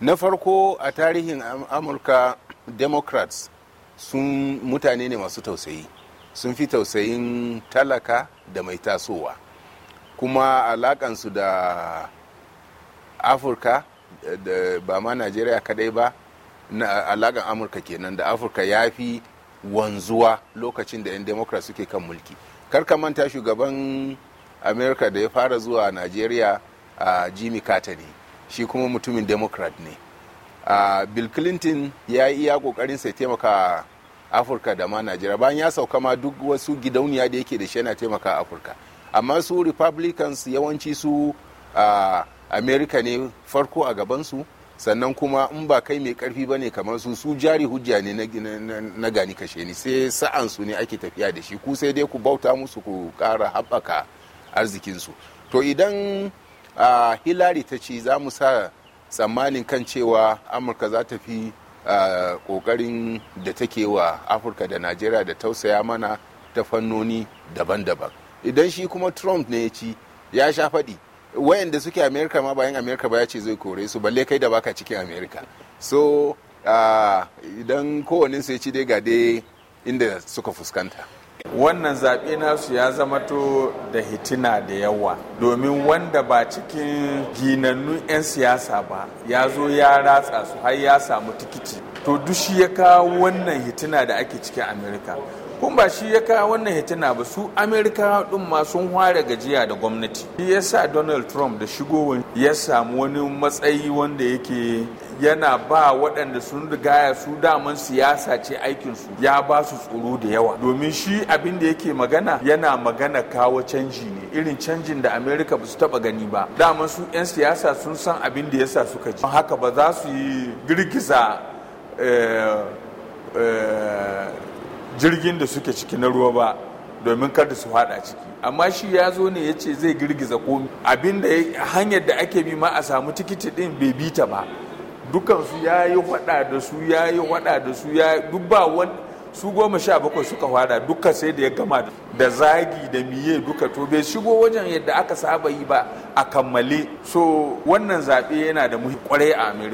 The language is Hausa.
na farko a tarihin amurka democrats sun mutane ne masu tausayi. Sun fi tausayin talaka da mai tasowa. Kuma alakansu da afirka da ba ma najeriya kadai ba na alakan amurka kenan da afirka ya fi wanzuwa lokacin da 'yan democrat suke kan mulki. Karka manta shugaban america da ya fara zuwa najeriya a jimmy carter ne. Shi kuma mutumin democrat ne. Uh, bill clinton ya yi iya ƙoƙarin sai taimaka afirka da ma najeriya. Bayan ya sauka ma duk wasu gidauniya da yake da shi yana taimaka afirka. Amma su republicans yawanci su uh, america ne farko a gabansu. Sannan kuma in ba kai mai ƙarfi ba ne kamar su su jari hujja ne na gani kashe ni. Sai sa'an su ne ake tafiya da shi. Ku sai dai ku bauta musu ku kara haɓaka arzikinsu. To idan uh, hillary ta ce za mu sa tsammanin kan cewa amurka za ta fi ƙoƙarin uh, da take wa afirka da najeriya da tausaya mana ta fannoni daban-daban. Idan shi kuma trump ne ya ci ya sha faɗi. Wayanda suke amerika ma bayan amerika ba ya ce zai kore su balle kai da baka cikin amerika. So idan kowanne sai ci dai ga dai inda suka fuskanta. Wannan zaɓe nasu ya zama to da hitina da yawa. Domin wanda ba cikin ginannun 'yan siyasa ba ya zo ya ratsa su har ya samu tikiti. To duk shi ya kawo wannan hitina da ake cikin amerika. Kun ba shi ya kawo wannan hitina ba su amerika din ma sun ware gajiya da gwamnati. Shi ya sa donald trump da shigowar ya samu wani matsayi wanda yake yana ba waɗanda sun rigaya su daman siyasa ce aikinsu. Ya ba su tsoro da yawa. Domin shi abin da yake magana yana magana kawo canji ne. Irin canjin da amerika ba su taɓa gani ba. Daman su 'yan siyasa sun san abin da yasa suka ji. Haka ba za su yi girgiza jirgin da suke ciki na ruwa ba domin kada su hada ciki. Amma shi ya zo ne ya ce zai girgiza komi. Abinda hanyar da ake bi ma a samu tikiti din bai bi ta ba. Dukansu ya yi hada da su ya yi hada da su ya duk ba wani su goma sha bakwai suka hada duka sai da ya gama da zagi da miye duka to bai shigo wajen yadda aka saba yi ba a kammale. So wannan zaɓe yana da ƙwarai a amerika